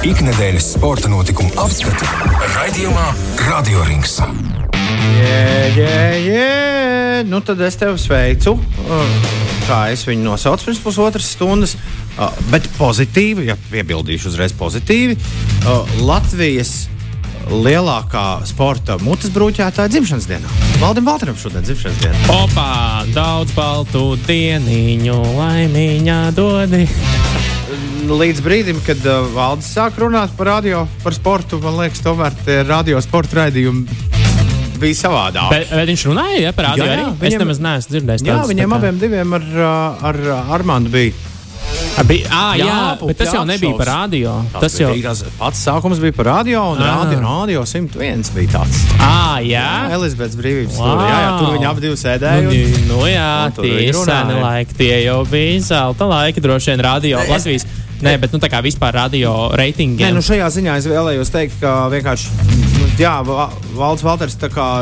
Ikdienas sporta notikumu apskatu raidījumā Radio Rings. Jā, jā, jā. Nu, tad es tevi sveicu. Kā es viņu nosaucu pirms pusotras stundas, bet pozitīvi, ja piebildīšu uzreiz pozitīvi, Latvijas lielākā sporta mutes brūķētāja dzimšanas dienā. Valdim Valtram šodien dzimšanas dienā. Opā, daudz baltu dieniņu, laimiņā dodi. Līdz brīdim, kad uh, Valdis sāk runāt par radio, par sportu, man liekas, tomēr tie radio sporta raidījumi bija savādāk. Bet, bet viņš runāja ja, par radio Jā, jā, viņam- Es nemaz neesmu dzirdējis. Jā, tādas, viņiem tā kā- abiem diviem ar, uh, ar uh, Armānu bija. Bija. Ah, jā, Jāpu, bet tas jau nebija par radio. Tas, Tas jau. bija, pats sākums bija par radio, un Ah. radio, radio 101 bija tāds. Ah, jā. Elizabetes brīvības Wow. stūra. Jā, jā, tur viņi abi sēdēja. Nu, Un... nu jā, un tie ir seni laiki. Tie jau bija zelta laiki, droši vien radio Latvijas. Nē, bet nu, tā kā vispār radio reitingi. Nē, nu šajā ziņā es vēlējos teikt, ka vienkārši. Nu, jā, Va- Valds Valters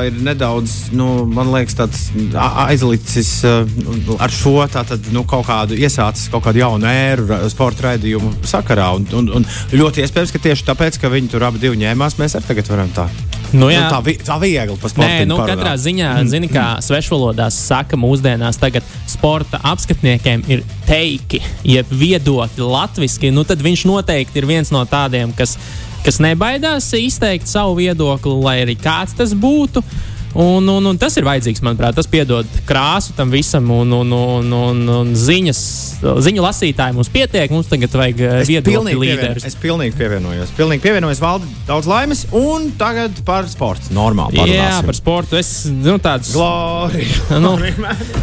ir nedaudz, nu, man liekas, tāds aizlicis uh, ar šo tātad, nu, kaut kādu iesācis kaut kādu jaunu ēru sporta raidījumu sakarā. Un, un, un ļoti iespējams, ka tieši tāpēc, ka viņi tur abi ņēmās, mēs arī tagad varam tā. Nu, Nu, jā. tā, vi, tā viegli pa Nē, sportam. nu, katrā ziņā, zini, kā svešvalodās saka, mūsdienās tagad sporta apskatniekiem ir teiki, jeb viedokļi latviešu. Nu, tad viņš noteikti ir viens no tādiem, kas, kas nebaidās izteikt savu viedokli, lai arī kāds tas būtu. Un, un, un tas ir vajadzīgs, manuprāt, tas piedod krāsu tam visam, un, un, un, un, un ziņas, ziņu lasītāji mums pietiek. Mums tagad vajag eh, viedokļu līderus. es pilnīgi pievienojos. Pilnīgi pievienojos valdi daudz laimes, un tagad par sportu. Normāli. Jā, parunāsim. par sportu. Es nu, tāds Glorija. Nu,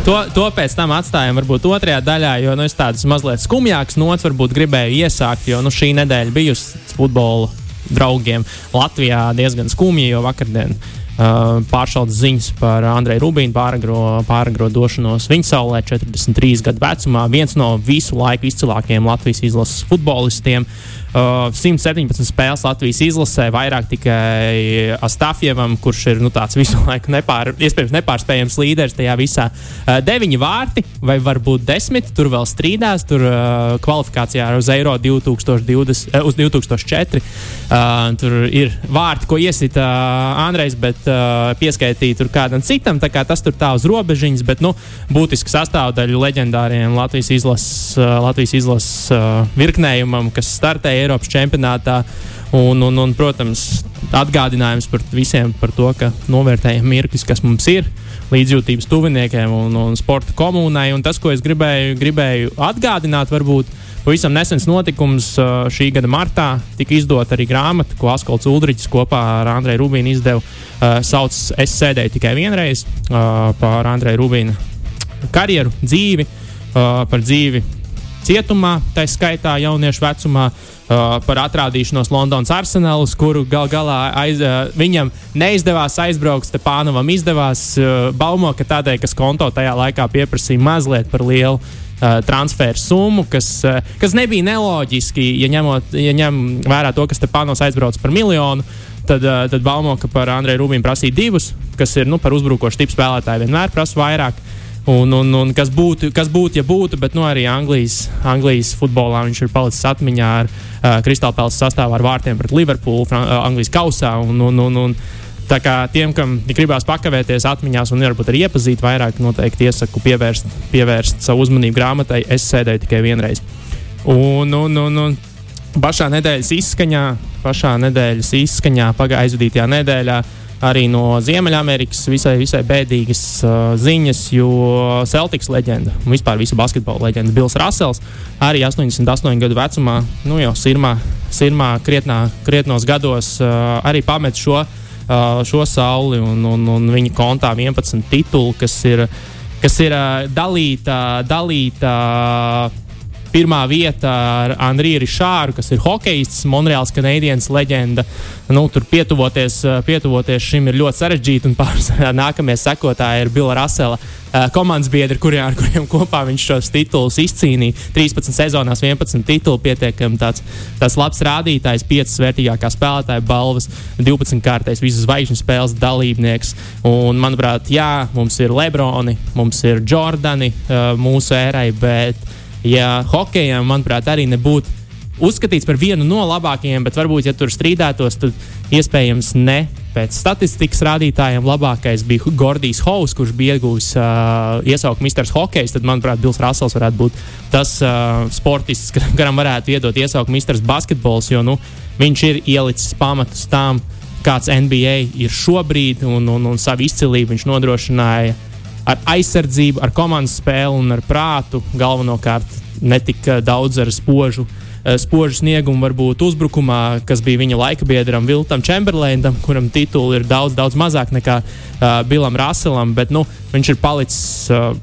to, to pēc tam atstājam varbūt otrajā daļā, jo nu, es tādas mazliet skumjākas nots varbūt gribēju iesākt, jo nu, šī nedēļa bijusi futbola draugiem Latvijā diezgan skumja, jo vakardien pāršaudas ziņas par Andreju Rubīnu pāragro, pāragro došanos viņa saulē 43 gadu vecumā. Viens no visu laiku izcilākajiem Latvijas izlases futbolistiem. Uh, 117 spēles Latvijas izlasē, vairāk tikai Astafjevam, kurš ir nu, tāds visu laiku nepār, nepārspējams līderis tajā visā. Uh, deviņi vārti, vai varbūt desmit, tur vēl strīdās, tur uh, kvalifikācijā uz Eiro 2020, uh, uz 2004. Uh, tur ir vārti, ko iesita uh, Andrejs, bet uh, pieskaitīja tur kādam citam. tā kā Tas tur tā uz robežiņas, bet nu, būtiska sastāvdaļa leģendāriem Latvijas izlases, uh, Latvijas izlases uh, virknējumam, kas startēja Eiropas čempionātā. Un, un, un, protams, atgādinājums par visiem par to, ka novērtējam mirklis, kas mums ir, līdzjūtības tuviniekiem un, un sporta komunai. Un tas, ko es gribēju, gribēju atgādināt, varbūt pavisam nesens notikums šī gada martā tika izdota arī grāmata, ko Askolts Ulrichs kopā ar Andreju Rubīnu izdeva. Sauc Es sēdēju tikai vienreiz par Andreju Rubīnu karjeru, dzīvi, par dzīvi cietumā, tā skaitā jauniešu vecumā, uh, par atrādīšanos Londonas arsenālus, kuru gal galā aiz, uh, viņam neizdevās aizbraukt. Stepānovam izdevās uh, baumo, ka tādēļ, kas konto tajā laikā pieprasīja mazliet par lielu. Uh, transferu summu, kas, uh, kas nebija neloģiski, ja, ņemot, ja ņem vērā to, ka Stepānos aizbrauc par miljonu, tad, uh, tad baumo, ka par Andreju Rubīnu prasīja divus, kas ir nu, par uzbrukošu tipu spēlētāju vienmēr prasa vairāk. Un, un, un kas, būtu, kas būtu, ja būtu, bet nu, arī Anglijas, Anglijas futbolā viņš ir palicis atmiņā ar uh, Kristālpēles sastāvā ar vārtiem pret Liverpoolu, Fran uh, Anglijas kausā. Un, un, un, un, tā kā tiem, kam gribās pakavēties atmiņās un varbūt arī iepazīt vairāk, noteikti iesaku pievērst, pievērst savu uzmanību grāmatai. Es sēdēju tikai vienreiz. Un, un, un, un pašā nedēļas izskaņā, pašā nedēļas izskaņā, pagājušajā nedēļā arī no Ziemeļamerikas visai, visai bēdīgas uh, ziņas, jo Celtics leģenda un vispār visa basketbola leģenda Bills Rasels arī 88 gadu vecumā, nu jau sirmā, sirmā krietnā, krietnos gados uh, arī pamet šo, uh, šo sauli un, un, un viņa kontā 11 titulu, kas ir, kas ir uh, dalīta. dalīta pirmā vieta ar Andriju Rišāru, kas ir hokejists, Monreāls kanādienis leģenda. Nu, tur pietuvoties, pietuvoties šim ir ļoti sarežģīti, un pārsvarā nākamie sekotāji ir Bila Rasela komandas biedri, kuriem, ar kuriem kopā viņš šos titulus izcīnīja. 13 sezonās, 11 titulu pietiekami tāds, tāds labs rādītājs, 5 vērtīgākā spēlētāja balvas, 12 kārtais visas zvaigžņu spēles dalībnieks. Un, manuprāt, jā, mums ir Lebroni, mums ir Jordani mūsu ērai, bet ja hokejam, manuprāt, arī nebūtu uzskatīts par vienu no labākajiem, bet varbūt, ja tur strīdētos, tad iespējams ne. Pēc statistikas rādītājiem labākais bija Gordijs Haus, kurš bija ieguvis uh, iesaukumu Mr. Hokejs. Tad, manuprāt, Bills Rasels varētu būt tas uh, sportists, kuram varētu iedot iesaukumu Mr. Basketbols, jo nu, viņš ir ielicis pamatus tam, kāds NBA ir šobrīd, un, un, un savu izcilību viņš nodrošināja ar aizsardzību, ar komandas spēli un ar prātu galvenokārt ne tik daudz ar spožu Eh, spožu sniegumu varbūt uzbrukumā, kas bija viņa laika biedram Viltam Čemberleinam, kuram tituli ir daudz, daudz mazāk nekā uh, Bilam Raselam, bet nu, viņš ir palicis. Uh,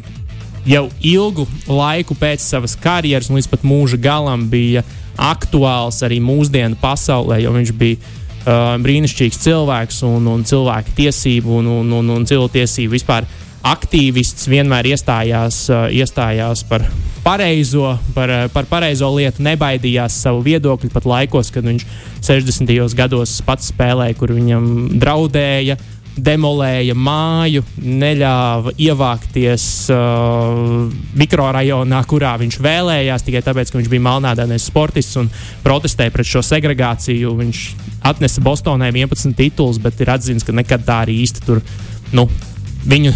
Jau ilgu laiku pēc savas karjeras, līdz pat mūža galam, bija aktuāls arī mūsdienu pasaulē, jo viņš bija uh, brīnišķīgs cilvēks un, un cilvēku tiesību un, un, un, un cilvēktiesību vispār aktīvists vienmēr iestājās, uh, iestājās par pareizo, par, uh, par pareizo lietu, nebaidījās savu viedokli pat laikos, kad viņš 60. gados pats spēlēja, kur viņam draudēja. Demolēja māju, neļāva ievākties uh, mikrorajonā, kurā viņš vēlējās, tikai tāpēc, ka viņš bija melnādainais sportists un protestēja pret šo segregāciju. Viņš atnesa Bostonai 11 titulus, bet ir atzīts, ka nekad tā arī īsti tur nu, Viņu,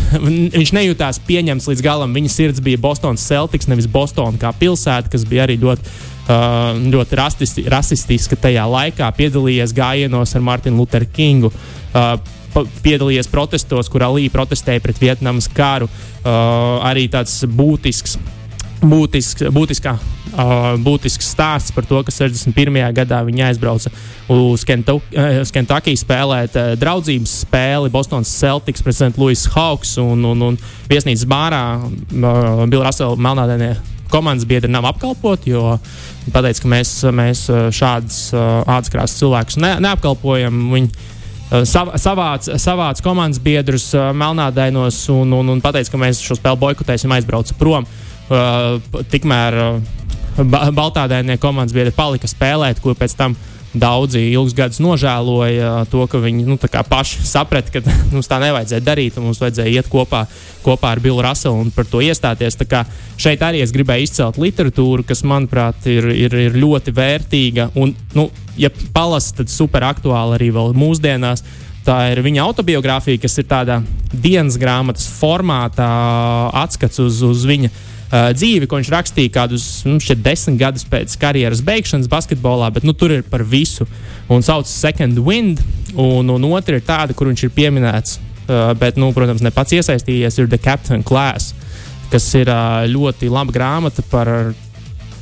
viņš nejūtās pieņemts līdz galam. Viņa sirds bija Bostonas Celtics, nevis Bostona kā pilsēta, kas bija arī ļoti, uh, ļoti rasisti, rasistiska tajā laikā. Piedalījies gājienos ar Martinu Lutheru Kingu. Uh, piedalījies protestos, kur Alī protestēja pret Vietnamas karu. Uh, arī tāds būtisks būtisks, būtiskā, būtisks stāsts par to, ka 61. gadā viņi aizbrauca uz Kentucky spēlēt draudzības spēli Bostonas Celtics pret St. Louis Hawks un, un, un viesnīcas bārā Bill Russell melnādēnie komandas biedri nav apkalpoti, jo viņi teica, ka mēs, mēs šādus uh, ātrās cilvēkus ne, neapkalpojam. Viņi, uh, savāc, savāc komandas biedrus melnādainos un, un, un teica, ka mēs šo spēli boikotēsim, aizbraucu prom. Uh, tikmēr uh, Baltādainie komandas biedri palika spēlēt, ko pēc tam daudzi ilgus gadus nožēloja to, ka viņi nu, paši saprata, ka mums tā nevajadzēja darīt, un mums vajadzēja iet kopā, kopā ar Billu Raselu un par to iestāties. Šeit arī es gribēju izcelt literatūru, kas, manuprāt, ir, ir, ir ļoti vērtīga. Un, nu, ja palasa, tad super aktuāla arī vēl mūsdienās. Tā ir viņa autobiogrāfija, kas ir tādā dienas grāmatas formātā, atskats uz, uz viņa uh, dzīvi, ko viņš rakstīja kādus nu, desmit gadus pēc karjeras beigšanas basketbolā, bet nu, tur ir par visu. Un sauc Second Wind, un, un otra ir tāda, kur viņš ir pieminēts, uh, bet, nu, protams, ne pats iesaistījies, ir The Captain Class, kas ir uh, ļoti laba grāmata par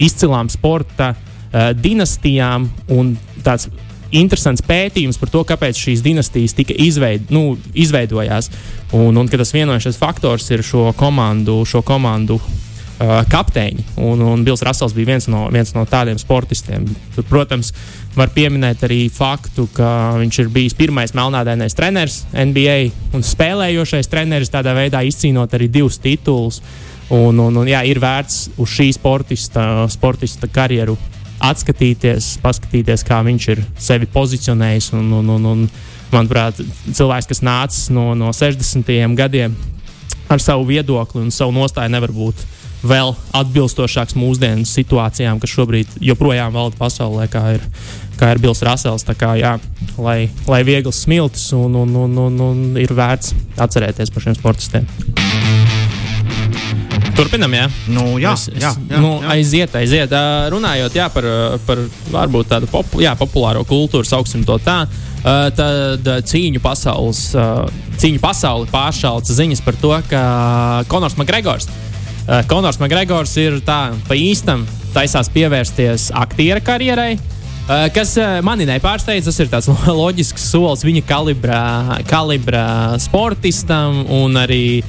izcilām sporta uh, dinastijām un tāds interesants pētījums par to, kāpēc šīs dinastijas tika izveid, nu, izveidojās. Un, un tas vienojušais faktors ir šo komandu, šo komandu kapteiņi. Un, un Bills Rasels bija viens no, viens no tādiem sportistiem. Tur, protams, var pieminēt arī faktu, ka viņš ir bijis pirmais melnādainais treneris NBA un spēlējošais treneris, tādā veidā izcīnot arī divus titulus. Un, un, un, jā, ir vērts uz šī sportista, sportista karjeru atskatīties, paskatīties, kā viņš ir sevi pozicionējis. Un, un, un, un, manuprāt, cilvēks, kas nācis no, no 60. gadiem ar savu viedokli un savu nostāju, nevar būt vēl atbilstošāks mūsdienu situācijām, kas šobrīd joprojām valda pasaulē, kā ir, kā ir Bills Rasels. Kā, jā, lai, lai viegls smilts un, un, un, un, un ir vērts atcerēties par šiem sportistiem. Turpinam, jā. Nu, jā, es, es, jā, jā, nu, jā. Aiziet, aiziet. Uh, runājot jā, par, par varbūt tādu popu, jā, populāro kultūru, sauksim to tā. Uh, tad cīņu pasaules, uh, cīņu pasauli pāršāls ziņas par to, ka Konors Makgregors uh, Konors Makgregors ir tā pa īstam taisās pievērsties aktiera karjerai. Uh, kas uh, mani nepārsteidz, tas ir tāds loģisks solis viņa kalibrā, kalibrā sportistam un arī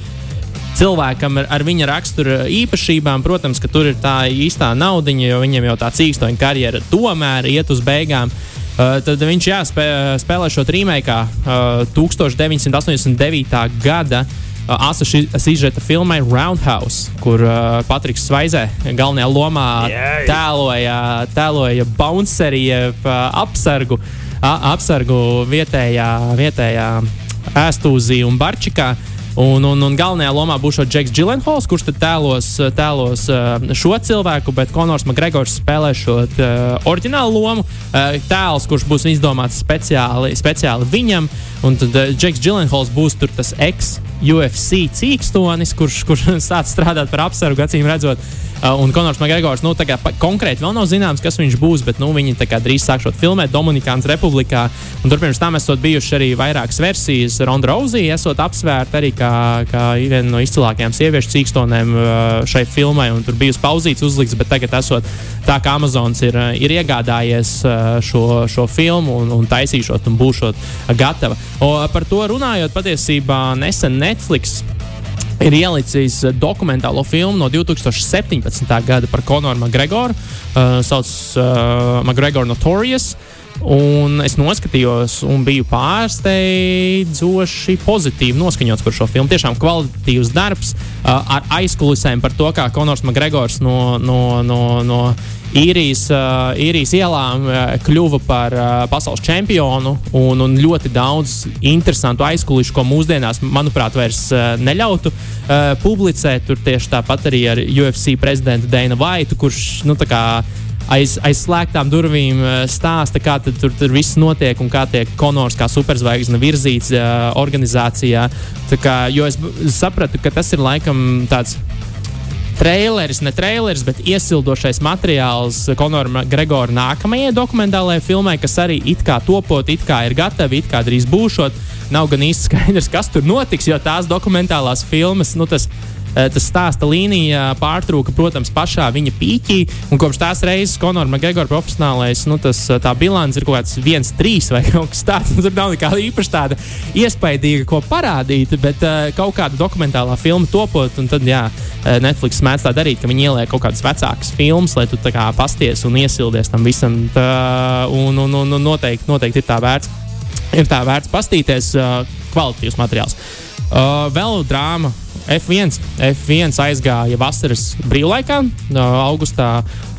cilvēkam ar, ar viņa rakstura īpašībām. Protams, ka tur ir tā īstā naudiņa, jo viņam jau tā cīkstoņa karjera tomēr iet uz beigām. Uh, tad viņš jā, spē, spēlē šo trīmēkā uh, 1989. gada uh, asa sižeta filmai Roundhouse, kur uh, Patriks Svaizē galvenajā lomā yeah. tēloja, tēloja bounceri, jeb uh, apsargu, uh, apsargu vietējā, vietējā ēstūzī un barčikā. Un, un, un galvenajā lomā būs Džeks Gilenhols, kurš tēlos, tēlos šo cilvēku, bet Konors Makgregors spēlē šo oriģinālu lomu. Tēls, kurš būs izdomāts speciāli, speciāli viņam, un tad Džeks Gilenhols būs tas ex-UFC cīkstonis, kurš, kurš sāc strādāt par apsargu, acīm redzot. Uh, un Konors Makgregors, nu, konkrēti vēl nav zināms, kas viņš būs, bet nu, viņi drīz sākšot filmēt Dominikānas republikā. Un tur pirms tam esot bijušas arī vairākas versijas. Ronda Rouzija esot apsvērta arī kā, kā viena no izcilākajām sieviešu cīkstonēm uh, šai filmai. Tur bija pauzīts uzlikts, bet tagad esot tā, ka Amazons ir, uh, ir iegādājies šo, šo filmu un, un taisīšot un būšot gatava. O, par to runājot, patiesībā nesen Netflix ir ielicis eh, dokumentālo filmu no 2017. gada par Konoru Makgregoru. Uh, sauc uh, Makgregoru Notorious. Un es noskatījos, un biju pārsteidzoši pozitīvi noskaņots par šo filmu. Tiešām kvalitatīvs darbs uh, ar aizkulisēm par to, kā Konors Makgregors no, no, no, no īrijas, īrijas ielām kļuva par pasaules čempionu. Un, un ļoti daudz interesantu aizkulisku, ko mūsdienās, manuprāt, vairs neļautu publicēt. Tur tieši tāpat arī ar UFC prezidentu Dana Vaitu, kurš nu, tā kā aiz, aiz slēgtām durvīm stāsta, kā tur, tur viss notiek un kā tiek Konors kā superzvaigzne virzīts organizācijā. Kā, jo es sapratu, ka tas ir laikam tāds. Traileris, ne traileris, bet iesildošais materiāls Konora Gregora nākamajai dokumentālajai filmai, kas arī it kā topot, it kā ir gatavi, it kā drīz būšot. Nav gan īsti skaidrs, kas tur notiks, jo tās dokumentālās filmas, nu, tas ir tas stāsta līnija pārtrūka, protams, pašā viņa pīķī. Un kopš tās reizes Konora Makgregora profesionālais, nu, tas, eh, tā bilants ir kaut kāds 1-3 vai kaut kas tāds. Tur nav nekāda īpaši tāda iespaidīga, ko parādīt, bet uh, kaut kāda dokumentālā filma topot, un tad, jā, Netflix mēdz tā darīt, ka viņi ieliek kaut kādas vecākas filmas, lai tu tā kā pasties un iesildies tam visam. Tā, un, un, un, un noteikti, noteikti ir tā vērts. Ir tā vērts pastīties, uh, kvalitīvs materiāls. Uh, vēl drāma F1. F1 aizgāja vasaras brīvlaikā. Augustā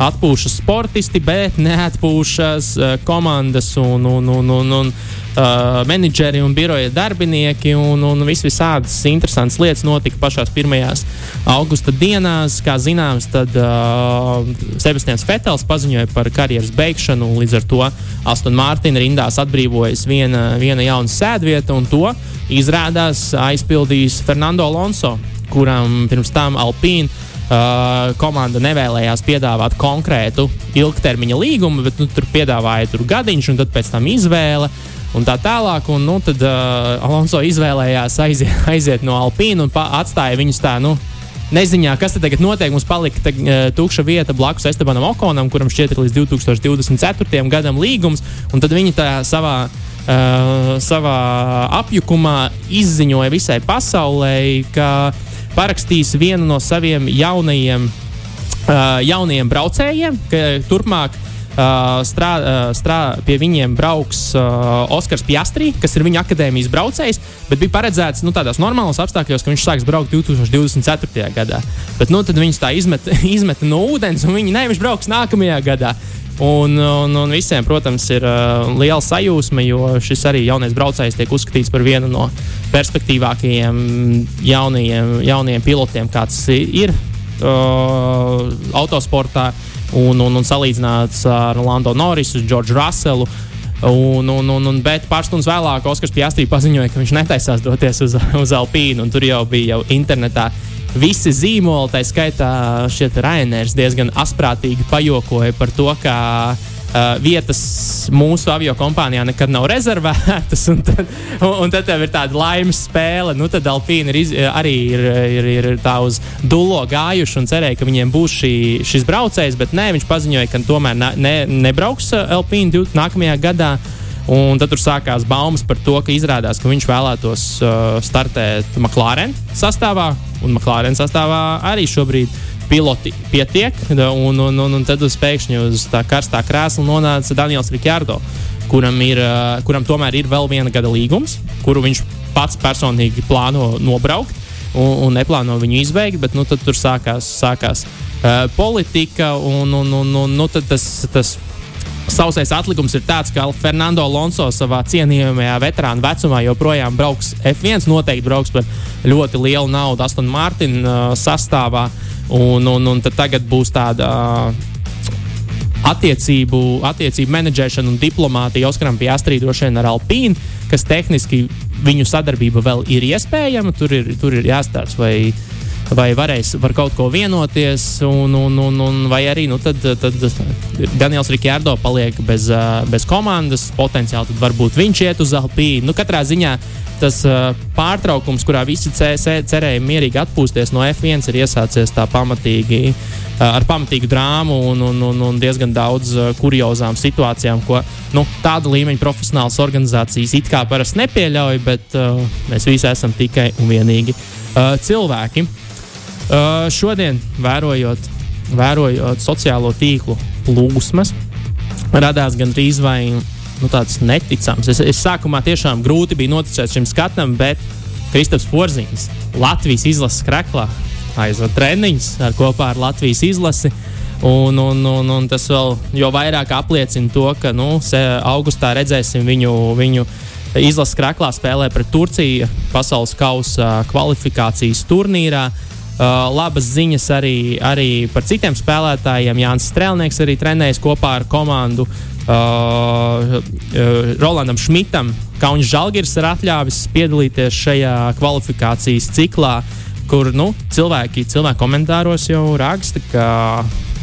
atpūšas sportisti, bet neatpūšas komandas un, un, un, un, un uh, menedžeri un biroja darbinieki. Un, un vis visādas interesantas lietas notika pašās pirmajās augusta dienās. Kā zināms, tad uh, Sebastians Fetels paziņoja par karjeras beigšanu. Līdz ar to Aston Martina rindās atbrīvojas viena, viena jauna sēdvieta un to izrādās aizpildījis Fernando Alonso, kuram pirms tam Alpīna uh, komanda nevēlējās piedāvāt konkrētu ilgtermiņa līgumu, bet nu, tur piedāvāja tur gadiņš un tad pēc tam izvēle. Un tā tālāk, un nu, tad uh, Alonso izvēlējās aiziet, aiziet no Alpīna un atstāja viņus tā, nu, neziņā, kas tagad notiek. Mums palika te, uh, tukša vieta blakus Estebanam Okonam, kuram šķiet ir līdz 2024. gadam līgums, tad viņi tā savā uh, savā apjukumā izziņoja visai pasaulē, ka parakstīs vienu no saviem jaunajiem, uh, jaunajiem braucējiem, ka turpmāk Uh, strā, uh, strā, pie viņiem brauks uh, Oskars Piastri, kas ir viņa akadēmijas braucējs, bet bija paredzēts nu, tādos normālos apstākļos, ka viņš sāks braukt 2024. gadā. Bet nu, tad viņus tā izmet, izmet no ūdens, un viņi ne, viņš brauks nākamajā gadā. Un, un, un visiem, protams, ir uh, liela sajūsma, jo šis arī jaunais braucējs tiek uzskatīts par vienu no perspektīvākajiem jaunajiem, jaunajiem pilotiem, kāds ir uh, autosportā. Un, un, un salīdzināts ar Lando Norrisu, Džordžu Russellu. Un, un, un, un, bet pāris stundas vēlāk Oskars Piastri paziņoja, ka viņš netaisās doties uz, uz Alpīnu. Tur jau bija jau internetā visi zīmoli, tā skaitā šie Rainers diezgan asprātīgi pajokoja par to, ka uh, vietas mūsu avio kompānijā nekad nav rezervētas. Un tad, un, un tad ir tāda laimes spēle. Nu, tad Alpīna ir iz, arī ir, ir, ir tā uz dūlo gājuši un cerēja, ka viņiem būs šī, šis braucējs. Bet nē, viņš paziņoja, ka tomēr ne, nebrauks Alpīna nākamajā gadā. Un tad tur sākās baumas par to, ka izrādās, ka viņš vēlētos uh, startēt McLaren sastāvā, un McLaren sastāvā arī šobrīd piloti pietiek. Un, un, un, un tad uz pēkšņi uz tā karstā krēsla nonāca Daniels Rikārdo, kuram, ir, uh, kuram tomēr ir vēl viena gada līgums, kuru viņš pats personīgi plāno nobraukt un, un neplāno viņu izbeigt. Bet nu, tur sākās, sākās uh, politika un, un, un, un nu, tas. tas Sausais atlikums ir tāds, ka Fernando Alonso savā cienījamajā veterāna vecumā joprojām brauks F1. Noteikti brauks par ļoti lielu naudu Aston Martin uh, sastāvā. Un, un, un tagad būs tāda uh, attiecību, attiecību menedžēšana un diplomātija Oskaram Piastrī droši vien ar Alpīnu, kas tehniski viņu sadarbība vēl ir iespējama. Tur ir, tur ir jāstāsta, vai vai varēs par kaut ko vienoties, un, un, un, un vai arī nu, tad, tad Daniels Rikjārdo paliek bez, bez komandas, potenciāli tad varbūt viņš iet uz Alpīnu. Nu, katrā ziņā tas uh, pārtraukums, kurā visi cerēja mierīgi atpūsties no F1, ir iesācies tā pamatīgi. Uh, ar pamatīgu drāmu un, un, un, un diezgan daudz kuriozām situācijām, ko nu, tāda līmeņa profesionālas organizācijas it kā parasti nepieļauj, bet uh, mēs visi esam tikai un vienīgi uh, cilvēki. Uh, šodien, vērojot, vērojot sociālo tīklu plūsmas, radās gandrīz vai nu, tāds neticams. Es, es sākumā tiešām grūti bija noticēt šim skatam, bet Kristaps Porziņš Latvijas izlases kreklā aizvada treniņus ar kopā ar Latvijas izlasi. Un, un, un, un tas vēl vairāk apliecina to, ka nu, augustā redzēsim viņu, viņu izlases krāklā spēlē pret Turciju pasaules kausa kvalifikācijas turnīrā. Uh, labas ziņas arī, arī par citiem spēlētājiem. Jānis Strēlnieks arī trenējas kopā ar komandu. Uh, uh, Rolandam Šmitam Kaunis Žalgiris ir atļāvis piedalīties šajā kvalifikācijas ciklā, kur nu, cilvēki, cilvēki komentāros jau raksta, ka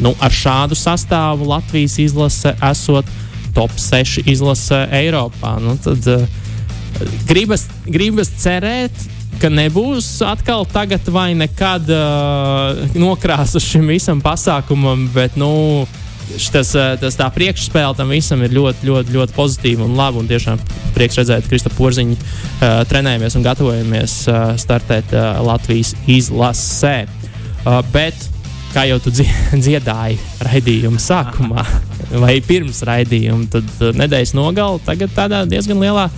nu, ar šādu sastāvu Latvijas izlase esot top 6 izlase Eiropā. Nu, tad, uh, gribas, gribas cerēt, ka nebūs atkal tagad vai nekad uh, nokrāsas šim visam pasākumam, bet nu, tas, tas tā priekšspēle tam visam ir ļoti, ļoti, ļoti pozitīva un laba. Un tiešām prieks redzēt, ka Kristofers Porziņš uh, trenējamies un gatavojamies uh, startēt uh, Latvijas izlasē. Uh, bet, kā jau tu dziedāji raidījuma sākumā vai pirms raidījuma, tad uh, nedēļas nogala tagad tādā diezgan lielā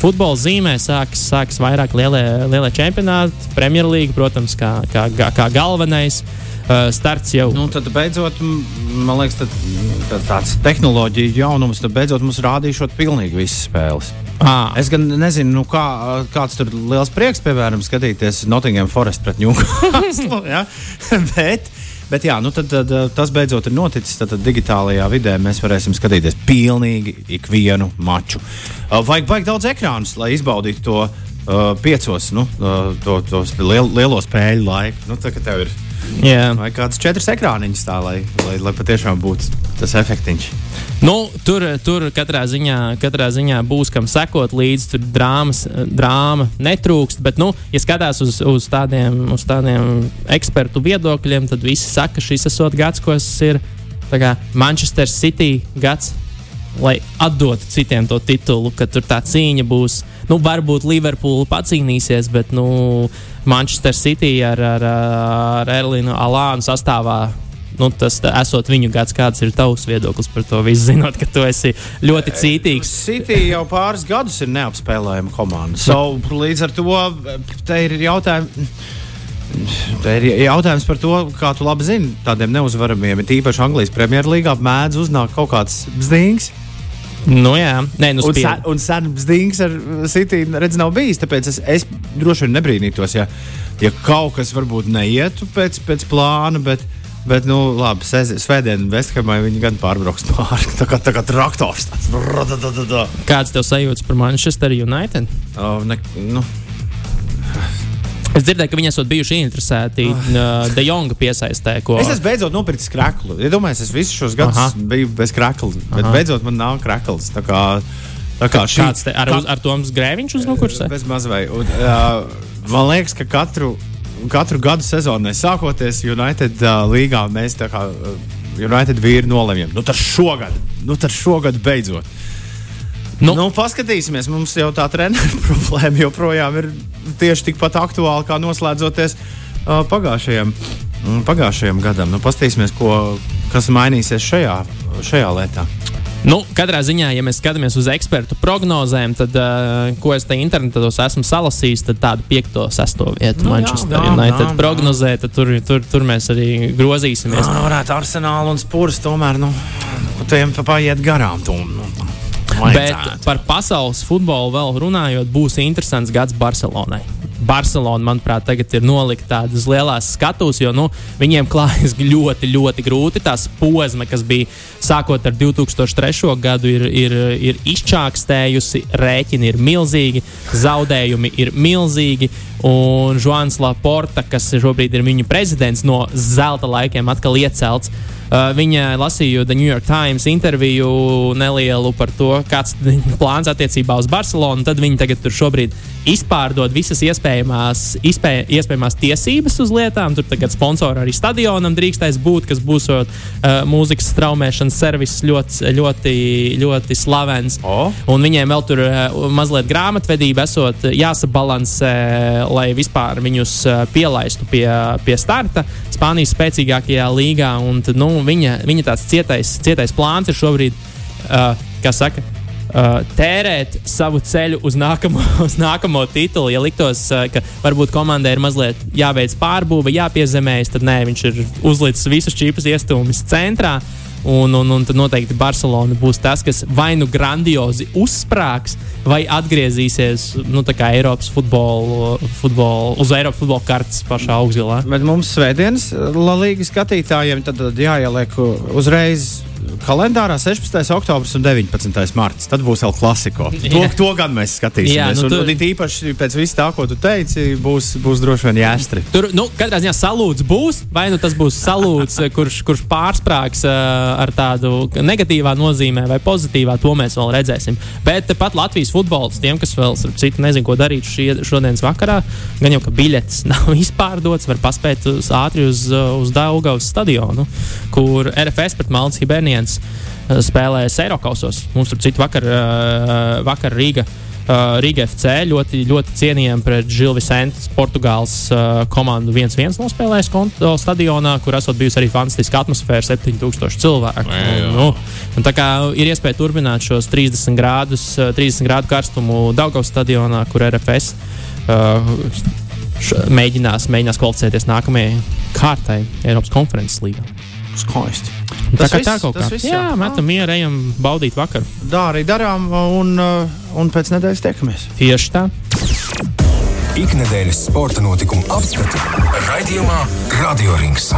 futbola zīmē sāks, sāks vairāk lielie, lielie čempionāti, Premjerlīga, protams, kā, kā, kā galvenais. Uh, starts jau. Nu, tad beidzot, man liekas, tad, tad tāds tehnoloģija jaunums, tad beidzot mums rādīšot pilnīgi visas spēles. À. Es gan nezinu, nu, kā, kāds tur liels prieks, piemēram, skatīties Nottingham Forest pret Newcastle. ja? Bet Bet jā, nu tad, tad tas beidzot ir noticis. Tad, tad digitālajā vidē mēs varēsim skatīties pilnīgi ikvienu maču. Uh, vajag, vajag daudz ekrānus, lai izbaudītu to uh, piecos, nu, uh, to, to liel, lielo spēļu laiku. Nu, tā. Vai kāds četrs ekrāniņš tā, lai, lai, lai patiešām būtu tas efektiņš. Nu, tur, tur katrā, ziņā, katrā ziņā būs kam sekot līdzi. Tur drāmas, drāma netrūkst. Bet, nu, ja skatās uz, uz, tādiem, uz tādiem ekspertu viedokļiem, tad visi saka, ka šis esot gads, kas ir kā, Manchester City gads. Lai atdotu citiem to titulu, ka tur tā cīņa būs. Nu, varbūt Liverpoola pacīnīsies, bet nu, Manchester City ar, ar, ar Erlinu Alānu sastāvā nu, tas tā, esot viņu gads, kāds ir tavs viedoklis par to visu, zinot, ka tu esi ļoti cītīgs. City jau pāris gadus ir neapspēlējama komanda. So, līdz ar to te ir jautājums. Tā ir jautājums par to, kā tu labi zini, tādiem neuzvaramiem, tīpaši Anglijas Premjerlīgā, mēdz uznākt kaut kāds bzdīgs. Nu, jā, Nē, nu, un, sen, un sen bzdīgs ar City redz nav bijis. Tāpēc es, es droši vien nebrīnītos, ja, ja kaut kas varbūt neietu pēc, pēc plāna. Bet, uh, Bet, nu, labi, svētdien Vesthamai viņi gan pārbrauks pāri. Tā kā, tā kā traktors. Tāds. Kāds tev sajūtas par Manchester United? Oh, ne, nu. Es dzirdēju, ka viņi esat bijuši interesēti uh, De Jonga piesaistē. Ko... Es esmu beidzot nopircis kraklu. Ja domāju, es visus šos gadus Aha. biju bez krakla, bet Aha. beidzot man nav krakls. Tā kā, tā kā šī, Kāds te ar, kā... ar Toms Grēviņš uz nokursē? Bez mazvai. Un, uh, man liekas, ka katru katru gadu sezonai sākoties United uh, līgā, mēs tā kā United vīri nolemjam. Nu, tad šogad, nu, tad šogad beidzot. Nu. Nu, paskatīsimies, mums jau tā treniņa problēma joprojām ir tieši tikpat aktuāla kā noslēdzoties uh, pagājušajam, pagājušajam gadam. Nu, paskatīsimies, ko, kas mainīsies šajā, šajā lietā. Nu, katrā ziņā, ja mēs skatāmies uz ekspertu prognozēm, tad, uh, ko es te internetos esmu salasījis, tad tādu 5. un 6. vietu nu, Manchester United prognozē, tad tur, tur, tur mēs arī grozīsimies. Jā, varētu Arsenālu un Spurs tomēr. Nu. tiem paiet garām. Tu, nu, Bet par pasaules futbolu vēl runājot, būs interesants gads Barcelonai. Barcelona, manuprāt, tagad ir nolikta tādas lielas skatuves, jo nu, viņiem klājas ļoti, ļoti grūti. Tā posma, kas bija sākot ar 2003. gadu, ir, ir, ir izčākstējusi, rēķini ir milzīgi, zaudējumi ir milzīgi. Un Žuans Laporta, kas šobrīd ir viņu prezidents no zelta laikiem, atkal iecelts. Uh, viņa lasīja The New York Times interviju nelielu par to, kāds ir plāns attiecībā uz Barcelonu. Tad viņi tagad tur šobrīd izpārdod visas iespējamās, iespēj, iespējamās tiesības uz lietām. Tur tagad sponsori arī stadionam drīkstēs būt, kas būs uh, mūzikas straumēšanas servis ļoti, ļoti, ļoti slavens. Oh. Un viņiem vēl tur uh, mazliet grāmatvedība esot jāsabalansē, lai vispār viņus uh, pielaistu pie, pie starta Spānijas spēcīgākajā līgā. Un, tad, nu, viņa, viņa tāds cietais, cietais plāns ir šobrīd, uh, kā saka, uh, tērēt savu ceļu uz nākamo, uz nākamo titulu. Ja liktos, uh, ka varbūt komandai ir mazliet jāveic pārbūve, jāpiezemējas, tad nē, viņš ir uzlicis visus čīpas iestūmis centrā. Un, un, un tad noteikti Barcelona būs tas, kas vai nu grandiozi uzsprāgs, vai atgriezīsies nu, Eiropas futbolu, futbolu, uz Eiropas futbola kartes pašā augstgalā. Bet mums svētdienas Latvijas skatītājiem tad jāieliek uzreiz kalendārā 16. oktobris un 19. marts. Tad būs vēl klasiko. To, to gan mēs skatīsimies. Jā, nu, tur... un, un īpaši pēc viss tā, ko tu teici, būs, būs droši vien jāstri. Tur, nu, katrā ziņā salūts būs, vai nu tas būs salūts, kurš, kurš pārsprāgs uh, ar tādu negatīvā nozīmē vai pozitīvā, to mēs vēl redzēsim. Bet pat Latvijas futbols, tiem, kas vēl citu nezinu, ko darīt šie, šodienas vakarā, gan jau ka biļetes nav izpārdotas, var paspēt uz, ātri uz, uz Daugavas stadionu, kur RFS pret Maltas Hibernijas spēlēs Eiropausos. Mums tur citu vakar, vakar Rīga. Uh, Riga FC ļoti, ļoti cienījami pret Žilu Visentu, Portugāles komandu 1-1 nospēlējis stadionā, kur esot bijusi arī fantastiska atmosfēra, 7000 cilvēku. Jā. Un, nu, un tā kā ir iespēja turpināt šos 30 grādus, uh, 30 grādu karstumu Daugavas stadionā, kur RFS uh, š, mēģinās, mēģinās kvalificēties nākamajai kārtai Eiropas konferences līgā. Skaisti. Tā kā tā kaut kā. viss, Jā, metam mieru, ejam baudīt vakaru. Tā arī darām, un, un pēc nedēļas tiekamies. Tieši tā. Ikdienas sporta notikumu apskatu raidījumā Radio Rings.